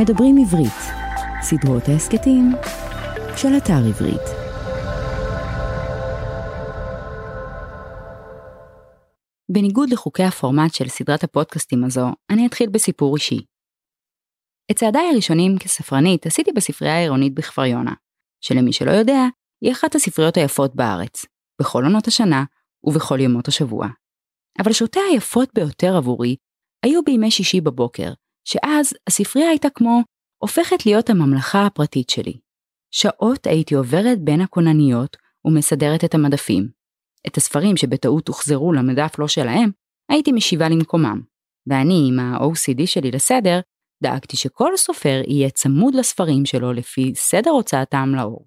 מדברים עברית, סדרות ההסכתים של אתר עברית. בניגוד לחוקי הפורמט של סדרת הפודקאסטים הזו, אני אתחיל בסיפור אישי. את צעדיי הראשונים כספרנית עשיתי בספרייה העירונית בכפר יונה, שלמי שלא יודע, היא אחת הספריות היפות בארץ, בכל עונות השנה ובכל ימות השבוע. אבל שעותיה היפות ביותר עבורי היו בימי שישי בבוקר, שאז הספרייה הייתה כמו הופכת להיות הממלכה הפרטית שלי. שעות הייתי עוברת בין הכונניות ומסדרת את המדפים. את הספרים שבטעות הוחזרו למדף לא שלהם, הייתי משיבה למקומם. ואני, עם ה-OCD שלי לסדר, דאגתי שכל סופר יהיה צמוד לספרים שלו לפי סדר הוצאתם לאור.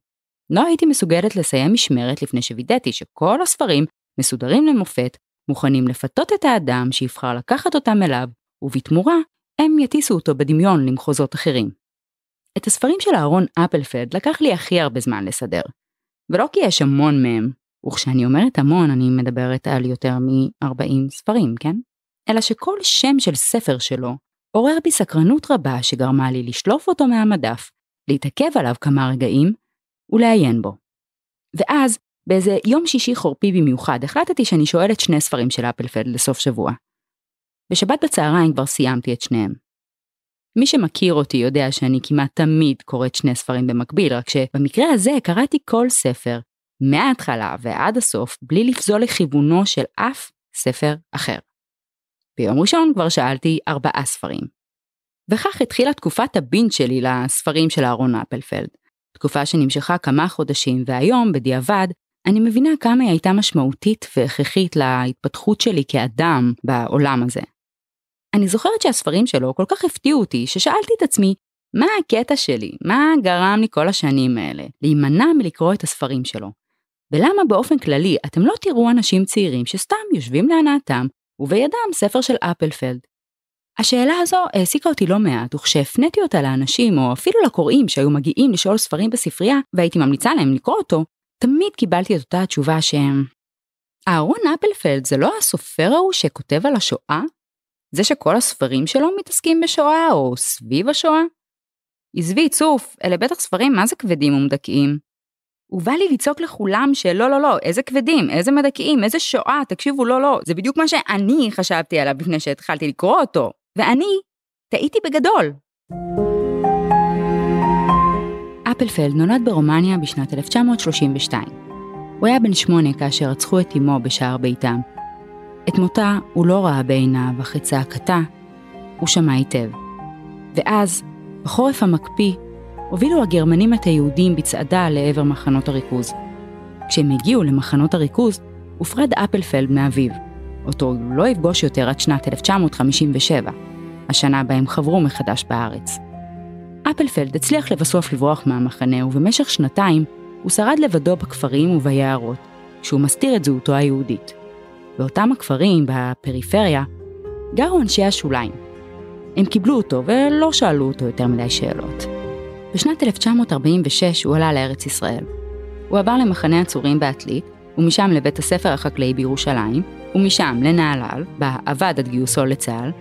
לא הייתי מסוגלת לסיים משמרת לפני שווידאתי שכל הספרים מסודרים למופת, מוכנים לפתות את האדם שיבחר לקחת אותם אליו, ובתמורה הם יטיסו אותו בדמיון למחוזות אחרים. את הספרים של אהרון אפלפלד לקח לי הכי הרבה זמן לסדר. ולא כי יש המון מהם, וכשאני אומרת המון אני מדברת על יותר מ-40 ספרים, כן? אלא שכל שם של ספר שלו עורר בי סקרנות רבה שגרמה לי לשלוף אותו מהמדף, להתעכב עליו כמה רגעים ולעיין בו. ואז, באיזה יום שישי חורפי במיוחד, החלטתי שאני שואלת שני ספרים של אפלפלד לסוף שבוע. בשבת בצהריים כבר סיימתי את שניהם. מי שמכיר אותי יודע שאני כמעט תמיד קוראת שני ספרים במקביל, רק שבמקרה הזה קראתי כל ספר, מההתחלה ועד הסוף, בלי לפזול לכיוונו של אף ספר אחר. ביום ראשון כבר שאלתי ארבעה ספרים. וכך התחילה תקופת הבינט שלי לספרים של אהרון אפלפלד. תקופה שנמשכה כמה חודשים, והיום, בדיעבד, אני מבינה כמה היא הייתה משמעותית והכרחית להתפתחות שלי כאדם בעולם הזה. אני זוכרת שהספרים שלו כל כך הפתיעו אותי, ששאלתי את עצמי, מה הקטע שלי? מה גרם לי כל השנים האלה להימנע מלקרוא את הספרים שלו? ולמה באופן כללי אתם לא תראו אנשים צעירים שסתם יושבים להנאתם ובידם ספר של אפלפלד? השאלה הזו העסיקה אותי לא מעט, וכשהפניתי אותה לאנשים, או אפילו לקוראים שהיו מגיעים לשאול ספרים בספרייה, והייתי ממליצה להם לקרוא אותו, תמיד קיבלתי את אותה התשובה שהם... אהרון אפלפלד זה לא הסופר ההוא שכותב על השואה? זה שכל הספרים שלו מתעסקים בשואה או סביב השואה? עזבי, צוף, אלה בטח ספרים מה זה כבדים ומדכאים. ובא לי לצעוק לכולם שלא, לא, לא, איזה כבדים, איזה מדכאים, איזה שואה, תקשיבו, לא, לא, זה בדיוק מה שאני חשבתי עליו לפני שהתחלתי לקרוא אותו. ואני טעיתי בגדול. אפלפלד נולד ברומניה בשנת 1932. הוא היה בן שמונה כאשר רצחו את אמו בשער ביתם, את מותה הוא לא ראה בעיניו, אך את צעקתה הוא שמע היטב. ואז, בחורף המקפיא, הובילו הגרמנים את היהודים בצעדה לעבר מחנות הריכוז. כשהם הגיעו למחנות הריכוז, הופרד אפלפלד מאביו, אותו הוא לא יפגוש יותר עד שנת 1957, השנה בה הם חברו מחדש בארץ. אפלפלד הצליח לבסוף לברוח מהמחנה, ובמשך שנתיים הוא שרד לבדו בכפרים וביערות, כשהוא מסתיר את זהותו היהודית. באותם הכפרים, בפריפריה, גרו אנשי השוליים. הם קיבלו אותו ולא שאלו אותו יותר מדי שאלות. בשנת 1946 הוא עלה לארץ ישראל. הוא עבר למחנה הצורים בעתלית, ומשם לבית הספר החקלאי בירושלים, ומשם לנהלל, בה עבד עד גיוסו לצה"ל.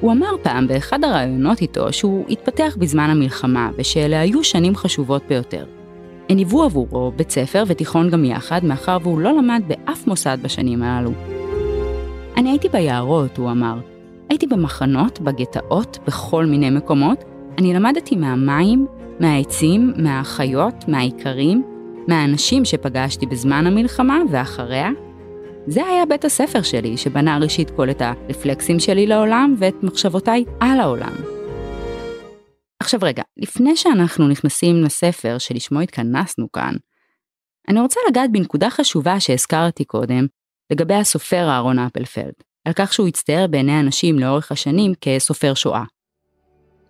הוא אמר פעם באחד הראיונות איתו שהוא התפתח בזמן המלחמה, ושאלה היו שנים חשובות ביותר. הן היוו עבורו בית ספר ותיכון גם יחד, מאחר והוא לא למד באף מוסד בשנים הללו. אני הייתי ביערות, הוא אמר. הייתי במחנות, בגטאות, בכל מיני מקומות. אני למדתי מהמים, מהעצים, מהחיות, מהאיכרים, מהאנשים שפגשתי בזמן המלחמה ואחריה. זה היה בית הספר שלי, שבנה ראשית כל את הרפלקסים שלי לעולם ואת מחשבותיי על העולם. עכשיו רגע, לפני שאנחנו נכנסים לספר שלשמו התכנסנו כאן, אני רוצה לגעת בנקודה חשובה שהזכרתי קודם, לגבי הסופר אהרון אפלפלד, על כך שהוא הצטייר בעיני אנשים לאורך השנים כסופר שואה.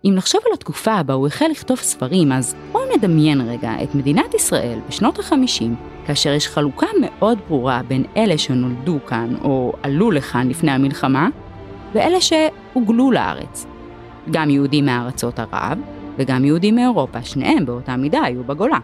אם נחשוב על התקופה בה הוא החל לכתוב ספרים, אז בואו נדמיין רגע את מדינת ישראל בשנות ה-50, כאשר יש חלוקה מאוד ברורה בין אלה שנולדו כאן או עלו לכאן לפני המלחמה, ואלה שהוגלו לארץ. גם יהודים מארצות ערב וגם יהודים מאירופה, שניהם באותה מידה היו בגולה.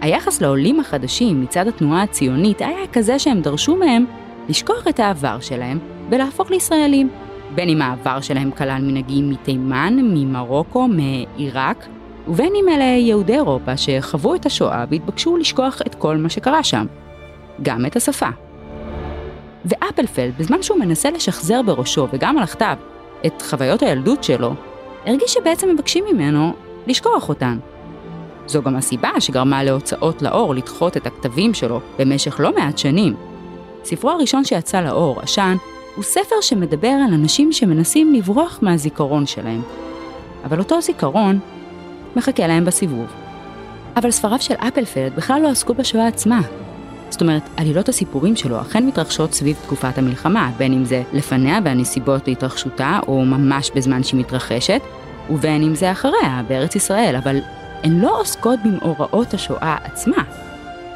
היחס לעולים החדשים מצד התנועה הציונית היה כזה שהם דרשו מהם לשכוח את העבר שלהם ולהפוך לישראלים, בין אם העבר שלהם כלל מנהגים מתימן, ממרוקו, מעיראק, ובין אם אלה יהודי אירופה שחוו את השואה והתבקשו לשכוח את כל מה שקרה שם. גם את השפה. ואפלפלד, בזמן שהוא מנסה לשחזר בראשו וגם על הכתב את חוויות הילדות שלו, הרגיש שבעצם מבקשים ממנו לשכוח אותן. זו גם הסיבה שגרמה להוצאות לאור לדחות את הכתבים שלו במשך לא מעט שנים. ספרו הראשון שיצא לאור, עשן, הוא ספר שמדבר על אנשים שמנסים לברוח מהזיכרון שלהם. אבל אותו זיכרון מחכה להם בסיבוב. אבל ספריו של אפלפלד בכלל לא עסקו בשואה עצמה. זאת אומרת, עלילות הסיפורים שלו אכן מתרחשות סביב תקופת המלחמה, בין אם זה לפניה והנסיבות להתרחשותה, או ממש בזמן שהיא מתרחשת, ובין אם זה אחריה, בארץ ישראל, אבל הן לא עוסקות במאורעות השואה עצמה.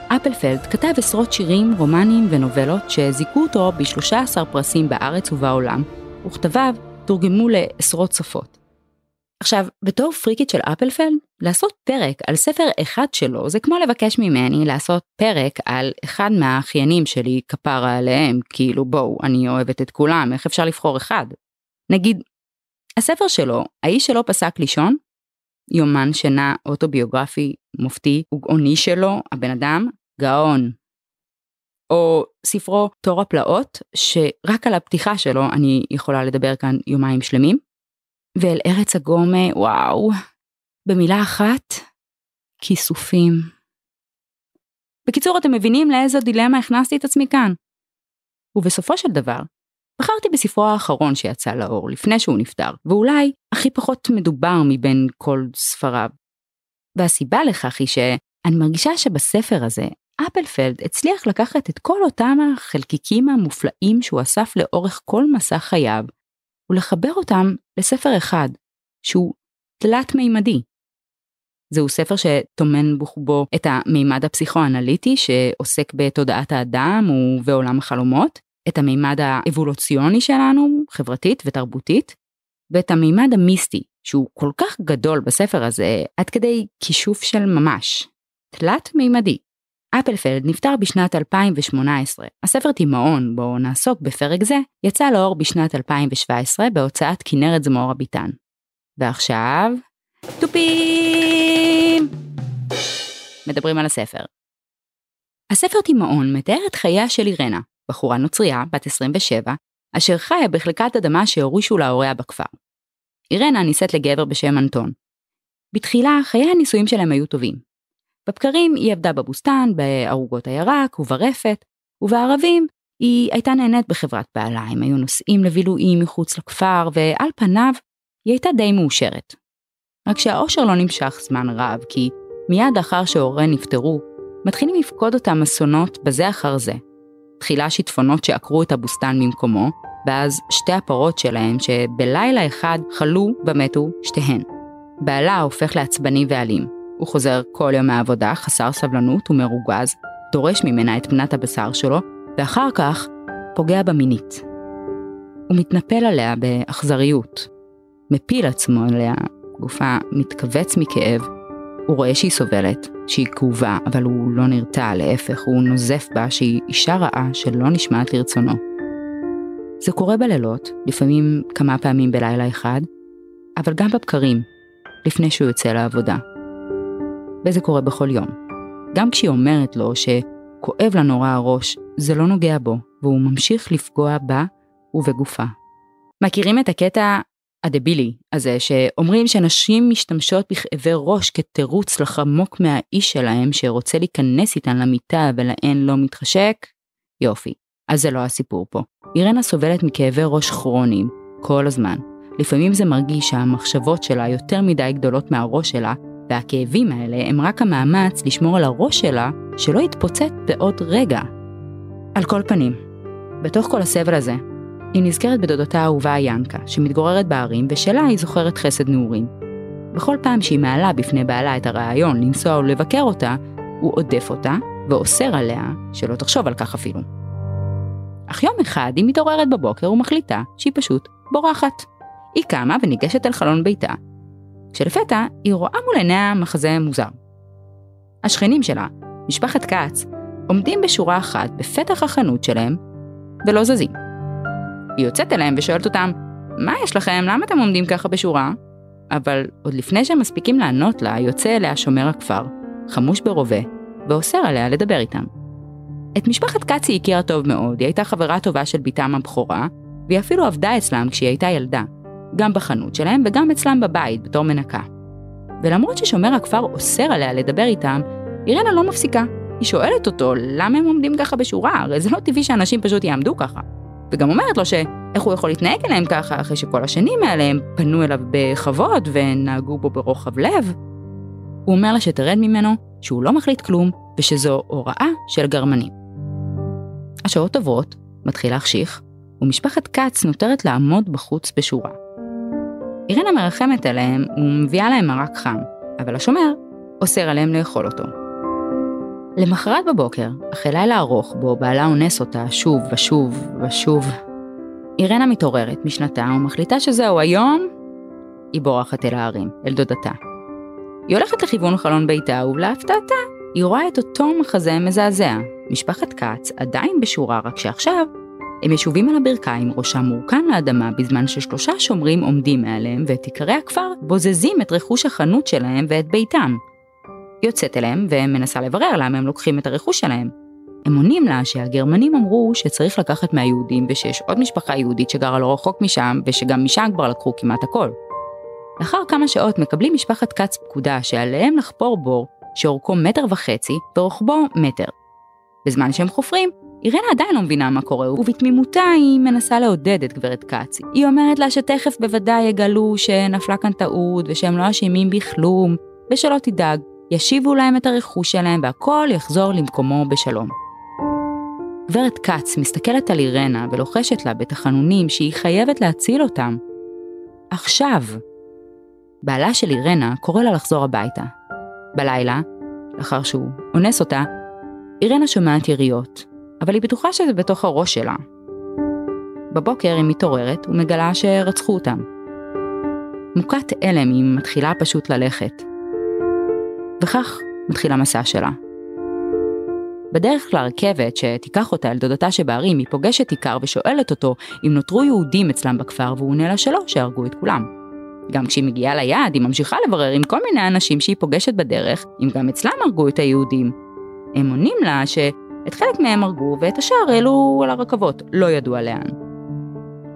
אפלפלד כתב עשרות שירים, רומנים ונובלות שזיכו אותו ב-13 פרסים בארץ ובעולם, וכתביו תורגמו לעשרות שפות. עכשיו, בתור פריקית של אפלפלד, לעשות פרק על ספר אחד שלו זה כמו לבקש ממני לעשות פרק על אחד מהאחיינים שלי כפרה עליהם, כאילו בואו, אני אוהבת את כולם, איך אפשר לבחור אחד? נגיד, הספר שלו, האיש שלא פסק לישון, יומן שינה אוטוביוגרפי מופתי וגאוני שלו, הבן אדם, גאון. או ספרו תור הפלאות, שרק על הפתיחה שלו אני יכולה לדבר כאן יומיים שלמים. ואל ארץ הגומה, וואו, במילה אחת, כיסופים. בקיצור, אתם מבינים לאיזו דילמה הכנסתי את עצמי כאן. ובסופו של דבר, בחרתי בספרו האחרון שיצא לאור לפני שהוא נפטר, ואולי הכי פחות מדובר מבין כל ספריו. והסיבה לכך היא שאני מרגישה שבספר הזה, אפלפלד הצליח לקחת את כל אותם החלקיקים המופלאים שהוא אסף לאורך כל מסע חייו, ולחבר אותם לספר אחד, שהוא תלת-מימדי. זהו ספר שטומן בחובו את המימד הפסיכואנליטי שעוסק בתודעת האדם ובעולם החלומות, את המימד האבולוציוני שלנו, חברתית ותרבותית, ואת המימד המיסטי, שהוא כל כך גדול בספר הזה, עד כדי כישוף של ממש. תלת-מימדי. אפלפלד נפטר בשנת 2018. הספר תימהון, בו נעסוק בפרק זה, יצא לאור בשנת 2017 בהוצאת כנרת זמור הביטן. ועכשיו, תופים! מדברים על הספר. הספר תימהון מתאר את חייה של אירנה, בחורה נוצרייה, בת 27, אשר חיה בחלקת אדמה שהורישו להוריה בכפר. אירנה נישאת לגבר בשם אנטון. בתחילה חיי הנישואים שלהם היו טובים. בבקרים היא עבדה בבוסתן, בערוגות הירק וברפת, ובערבים היא הייתה נהנית בחברת בעלה, הם היו נוסעים לבילויים מחוץ לכפר, ועל פניו היא הייתה די מאושרת. רק שהאושר לא נמשך זמן רב, כי מיד אחר שהוריהם נפטרו, מתחילים לפקוד אותם אסונות בזה אחר זה, תחילה שיטפונות שעקרו את הבוסתן ממקומו, ואז שתי הפרות שלהם שבלילה אחד חלו ומתו שתיהן. בעלה הופך לעצבני ואלים. הוא חוזר כל יום מהעבודה, חסר סבלנות ומרוגז, דורש ממנה את פנת הבשר שלו, ואחר כך פוגע בה מינית. הוא מתנפל עליה באכזריות, מפיל עצמו עליה, גופה מתכווץ מכאב, הוא רואה שהיא סובלת, שהיא כאובה, אבל הוא לא נרתע, להפך, הוא נוזף בה שהיא אישה רעה שלא נשמעת לרצונו. זה קורה בלילות, לפעמים כמה פעמים בלילה אחד, אבל גם בבקרים, לפני שהוא יוצא לעבודה. וזה קורה בכל יום. גם כשהיא אומרת לו שכואב לה נורא הראש, זה לא נוגע בו, והוא ממשיך לפגוע בה ובגופה. מכירים את הקטע הדבילי הזה, שאומרים שנשים משתמשות בכאבי ראש כתירוץ לחמוק מהאיש שלהם שרוצה להיכנס איתן למיטה ולהן לא מתחשק? יופי, אז זה לא הסיפור פה. אירנה סובלת מכאבי ראש כרוניים, כל הזמן. לפעמים זה מרגיש שהמחשבות שלה יותר מדי גדולות מהראש שלה, והכאבים האלה הם רק המאמץ לשמור על הראש שלה שלא יתפוצץ בעוד רגע. על כל פנים, בתוך כל הסבל הזה, היא נזכרת בדודתה האהובה ינקה, שמתגוררת בערים, ושלה היא זוכרת חסד נעורים. בכל פעם שהיא מעלה בפני בעלה את הרעיון לנסוע ולבקר אותה, הוא עודף אותה, ואוסר עליה שלא תחשוב על כך אפילו. אך יום אחד היא מתעוררת בבוקר ומחליטה שהיא פשוט בורחת. היא קמה וניגשת אל חלון ביתה, כשלפתע היא רואה מול עיניה מחזה מוזר. השכנים שלה, משפחת כץ, עומדים בשורה אחת בפתח החנות שלהם ולא זזים. היא יוצאת אליהם ושואלת אותם, מה יש לכם? למה אתם עומדים ככה בשורה? אבל עוד לפני שהם מספיקים לענות לה, יוצא אליה שומר הכפר, חמוש ברובה, ואוסר עליה לדבר איתם. את משפחת כץ היא הכירה טוב מאוד, היא הייתה חברה טובה של בתם הבכורה, והיא אפילו עבדה אצלם כשהיא הייתה ילדה, גם בחנות שלהם וגם אצלם בבית בתור מנקה. ולמרות ששומר הכפר אוסר עליה לדבר איתם, אירנה לא מפסיקה. היא שואלת אותו למה הם עומדים ככה בשורה, הרי זה לא טבעי שאנשים פשוט יעמדו ככה. וגם אומרת לו שאיך הוא יכול להתנהג אליהם ככה אחרי שכל השנים האלה הם פנו אליו בכבוד ונהגו בו ברוחב לב. הוא אומר לה שתרד ממנו, שהוא לא מחליט כלום ושזו הוראה של גרמנים. השעות עוברות, מתחיל להחשיך, ומשפחת כץ נותרת לעמוד בחוץ בשורה. אירנה מרחמת עליהם ומביאה להם מרק חם, אבל השומר אוסר עליהם לאכול אותו. למחרת בבוקר, אחרי לילה ארוך בו בעלה אונס אותה שוב ושוב ושוב, אירנה מתעוררת משנתה ומחליטה שזהו היום, היא בורחת אל ההרים, אל דודתה. היא הולכת לכיוון חלון ביתה ולהפתעתה, היא רואה את אותו מחזה מזעזע. משפחת כץ עדיין בשורה, רק שעכשיו הם ישובים על הברכיים, ראשם מורכן לאדמה, בזמן ששלושה שומרים עומדים מעליהם, ואת עיקרי הכפר בוזזים את רכוש החנות שלהם ואת ביתם. יוצאת אליהם ומנסה לברר למה הם לוקחים את הרכוש שלהם. הם עונים לה שהגרמנים אמרו שצריך לקחת מהיהודים ושיש עוד משפחה יהודית שגרה לא רחוק משם ושגם משם כבר לקחו כמעט הכל. לאחר כמה שעות מקבלים משפחת כץ פקודה שעליהם לחפור בור שאורכו מטר וחצי ורוחבו מטר. בזמן שהם חופרים, אירנה עדיין לא מבינה מה קורה, ובתמימותה היא מנסה לעודד את גברת כץ. היא אומרת לה שתכף בוודאי יגלו שנפלה כאן טעות ושהם לא אשמים בכלום, ושלא תדאג, ישיבו להם את הרכוש שלהם והכל יחזור למקומו בשלום. גברת כץ מסתכלת על אירנה ולוחשת לה בתחנונים שהיא חייבת להציל אותם. עכשיו. בעלה של אירנה קורא לה לחזור הביתה. בלילה, לאחר שהוא אונס אותה, אירנה שומעת יריות, אבל היא בטוחה שזה בתוך הראש שלה. בבוקר היא מתעוררת ומגלה שרצחו אותם. מוכת הלם היא מתחילה פשוט ללכת. וכך מתחיל המסע שלה. בדרך לרכבת שתיקח אותה אל דודתה שבערים, היא פוגשת איכר ושואלת אותו אם נותרו יהודים אצלם בכפר, והוא עונה לה שלא, שהרגו את כולם. גם כשהיא מגיעה ליעד, היא ממשיכה לברר עם כל מיני אנשים שהיא פוגשת בדרך, אם גם אצלם הרגו את היהודים. הם עונים לה שאת חלק מהם הרגו ואת השאר העלו על הרכבות, לא ידוע לאן.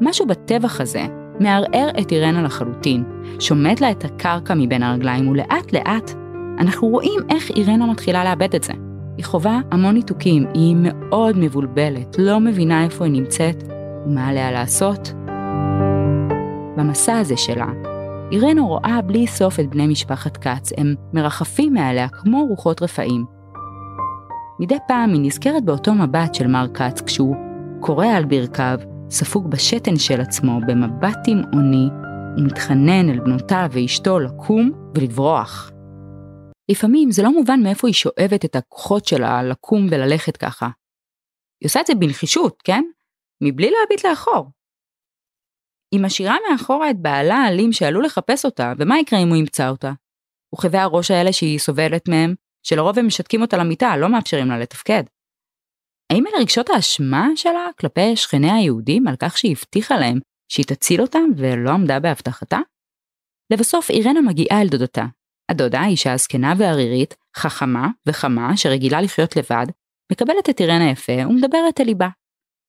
משהו בטבח הזה מערער את אירנה לחלוטין, שומט לה את הקרקע מבין הרגליים, ולאט לאט אנחנו רואים איך אירנה מתחילה לאבד את זה. היא חווה המון ניתוקים, היא מאוד מבולבלת, לא מבינה איפה היא נמצאת ומה עליה לעשות. במסע הזה שלה, אירנה רואה בלי סוף את בני משפחת כץ, הם מרחפים מעליה כמו רוחות רפאים. מדי פעם היא נזכרת באותו מבט של מר כץ כשהוא קורע על ברכיו, ספוג בשתן של עצמו במבט תימהוני, ומתחנן אל בנותיו ואשתו לקום ולברוח. לפעמים זה לא מובן מאיפה היא שואבת את הכוחות שלה לקום וללכת ככה. היא עושה את זה בנחישות, כן? מבלי להביט לאחור. היא משאירה מאחורה את בעלה האלים שעלול לחפש אותה, ומה יקרה אם הוא ימצא אותה? וכאבי הראש האלה שהיא סובלת מהם, שלרוב הם משתקים אותה למיטה, לא מאפשרים לה לתפקד. האם אלה רגשות האשמה שלה כלפי שכניה היהודים על כך שהיא הבטיחה להם שהיא תציל אותם ולא עמדה בהבטחתה? לבסוף אירנה מגיעה אל דודתה, הדודה, אישה זקנה וערירית, חכמה וחמה שרגילה לחיות לבד, מקבלת את אירנה יפה ומדברת אל ליבה.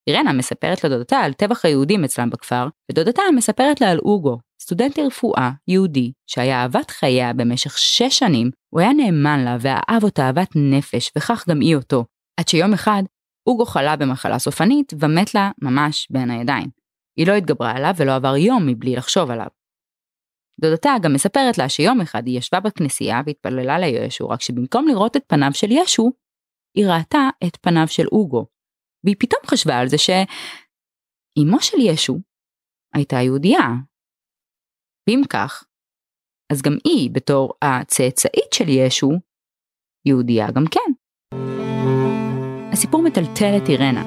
אירנה מספרת לדודתה על טבח היהודים אצלם בכפר, ודודתה מספרת לה על אוגו, סטודנט לרפואה, יהודי, שהיה אהבת חייה במשך שש שנים, הוא היה נאמן לה ואהב אותה אהבת נפש, וכך גם היא אותו, עד שיום אחד, אוגו חלה במחלה סופנית ומת לה ממש בין הידיים. היא לא התגברה עליו ולא עבר יום מבלי לחשוב עליו. דודתה גם מספרת לה שיום אחד היא ישבה בכנסייה והתפללה לישו, רק שבמקום לראות את פניו של ישו, היא ראתה את פניו של אוגו. והיא פתאום חשבה על זה שאימו של ישו הייתה יהודייה. ואם כך, אז גם היא, בתור הצאצאית של ישו, יהודייה גם כן. הסיפור מטלטל את אירנה.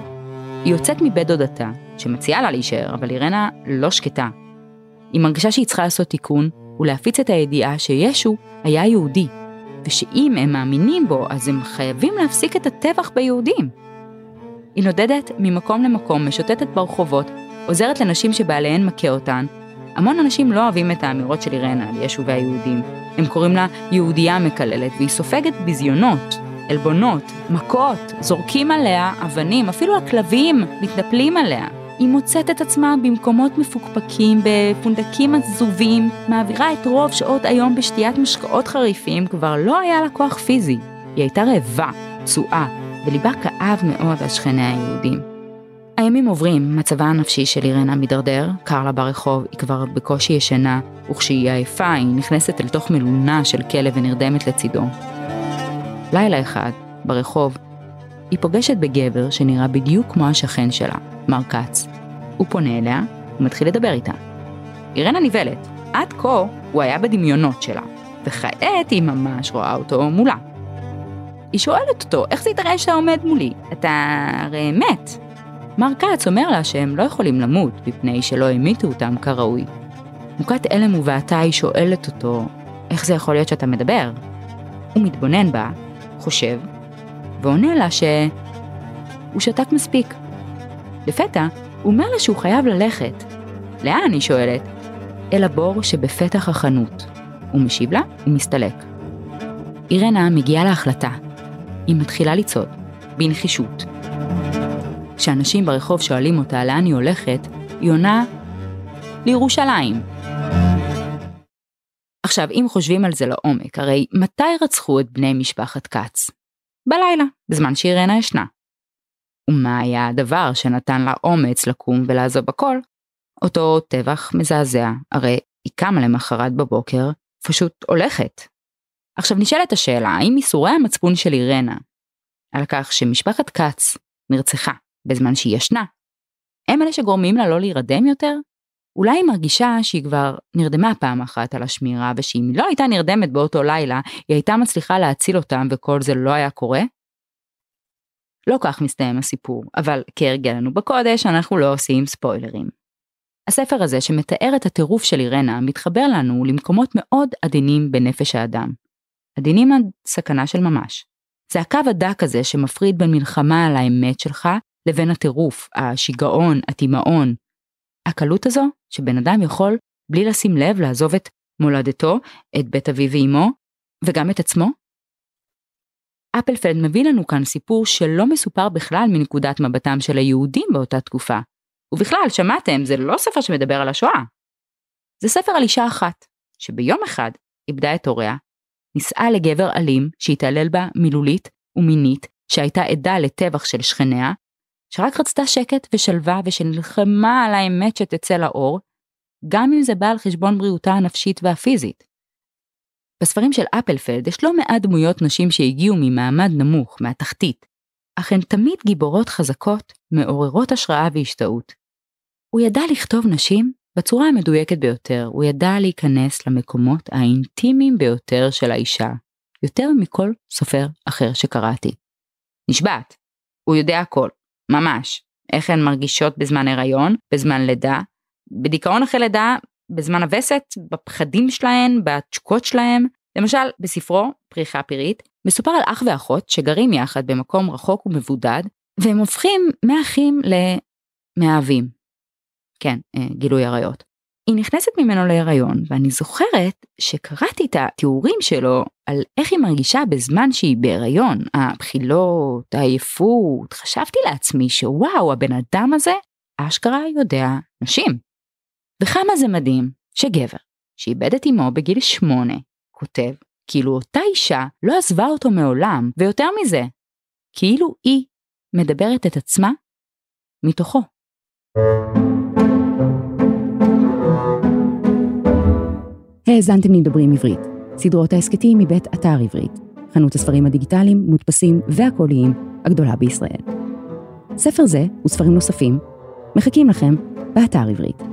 היא יוצאת מבית דודתה, שמציעה לה להישאר, אבל אירנה לא שקטה. היא מרגישה שהיא צריכה לעשות תיקון ולהפיץ את הידיעה שישו היה יהודי, ושאם הם מאמינים בו אז הם חייבים להפסיק את הטבח ביהודים. היא נודדת ממקום למקום, משוטטת ברחובות, עוזרת לנשים שבעליהן מכה אותן. המון אנשים לא אוהבים את האמירות של אירנה על ישו והיהודים. הם קוראים לה יהודייה מקללת, והיא סופגת ביזיונות, עלבונות, מכות, זורקים עליה אבנים, אפילו הכלבים מתנפלים עליה. היא מוצאת את עצמה במקומות מפוקפקים, בפונדקים עזובים, מעבירה את רוב שעות היום בשתיית משקאות חריפים, כבר לא היה לה כוח פיזי. היא הייתה רעבה, פצועה, וליבה כאב מאוד על שכניה היהודים. הימים עוברים, מצבה הנפשי של אירנה מידרדר, קר לה ברחוב, היא כבר בקושי ישנה, וכשהיא עייפה היא נכנסת אל תוך מלונה של כלב ונרדמת לצידו. לילה אחד, ברחוב, היא פוגשת בגבר שנראה בדיוק כמו השכן שלה, מר כץ. הוא פונה אליה ומתחיל לדבר איתה. אירנה נבהלת, עד כה הוא היה בדמיונות שלה, וכעת היא ממש רואה אותו מולה. היא שואלת אותו, איך זה יתראה שאתה עומד מולי? אתה הרי מת. מר כץ אומר לה שהם לא יכולים למות, מפני שלא המיתו אותם כראוי. מוכת הלם ובעתה היא שואלת אותו, איך זה יכול להיות שאתה מדבר? הוא מתבונן בה, חושב, ועונה לה שהוא שתק מספיק. לפתע, הוא אומר לה שהוא חייב ללכת. לאן? היא שואלת. אל הבור שבפתח החנות. הוא משיב לה ומסתלק. אירנה מגיעה להחלטה. היא מתחילה לצעוד, בנחישות. כשאנשים ברחוב שואלים אותה לאן היא הולכת, היא עונה, לירושלים. עכשיו, אם חושבים על זה לעומק, הרי מתי רצחו את בני משפחת כץ? בלילה, בזמן שאירנה ישנה. ומה היה הדבר שנתן לה אומץ לקום ולעזוב הכל? אותו טבח מזעזע, הרי היא קמה למחרת בבוקר, פשוט הולכת. עכשיו נשאלת השאלה, האם ייסורי המצפון של אירנה, על כך שמשפחת כץ נרצחה בזמן שהיא ישנה, הם אלה שגורמים לה לא להירדם יותר? אולי היא מרגישה שהיא כבר נרדמה פעם אחת על השמירה, ושאם היא לא הייתה נרדמת באותו לילה, היא הייתה מצליחה להציל אותם וכל זה לא היה קורה? לא כך מסתיים הסיפור, אבל כהרגלנו בקודש אנחנו לא עושים ספוילרים. הספר הזה שמתאר את הטירוף של אירנה מתחבר לנו למקומות מאוד עדינים בנפש האדם. עדינים עד סכנה של ממש. זה הקו הדק הזה שמפריד בין מלחמה על האמת שלך לבין הטירוף, השיגעון, התימהון. הקלות הזו שבן אדם יכול, בלי לשים לב, לעזוב את מולדתו, את בית אביו ואמו, וגם את עצמו, אפלפלד מביא לנו כאן סיפור שלא מסופר בכלל מנקודת מבטם של היהודים באותה תקופה. ובכלל, שמעתם, זה לא ספר שמדבר על השואה. זה ספר על אישה אחת, שביום אחד איבדה את הוריה, נישאה לגבר אלים שהתעלל בה מילולית ומינית, שהייתה עדה לטבח של שכניה, שרק רצתה שקט ושלווה ושנלחמה על האמת שתצא לאור, גם אם זה בא על חשבון בריאותה הנפשית והפיזית. בספרים של אפלפלד יש לא מעט דמויות נשים שהגיעו ממעמד נמוך, מהתחתית, אך הן תמיד גיבורות חזקות, מעוררות השראה והשתאות. הוא ידע לכתוב נשים בצורה המדויקת ביותר, הוא ידע להיכנס למקומות האינטימיים ביותר של האישה, יותר מכל סופר אחר שקראתי. נשבעת, הוא יודע הכל, ממש, איך הן מרגישות בזמן הריון, בזמן לידה, בדיכאון אחרי לידה, בזמן הווסת, בפחדים שלהן, בתשוקות שלהן. למשל, בספרו, פריחה פירית, מסופר על אח ואחות שגרים יחד במקום רחוק ומבודד, והם הופכים מאחים למאהבים. כן, אה, גילוי עריות. היא נכנסת ממנו להיריון, ואני זוכרת שקראתי את התיאורים שלו על איך היא מרגישה בזמן שהיא בהיריון, הבחילות, העייפות, חשבתי לעצמי שוואו, הבן אדם הזה אשכרה יודע נשים. וכמה זה מדהים שגבר שאיבד את אמו בגיל שמונה כותב כאילו אותה אישה לא עזבה אותו מעולם, ויותר מזה, כאילו היא מדברת את עצמה מתוכו. האזנתם לדברים עברית, סדרות ההסכתים מבית אתר עברית, חנות הספרים הדיגיטליים, מודפסים והקוליים הגדולה בישראל. ספר זה וספרים נוספים מחכים לכם באתר עברית.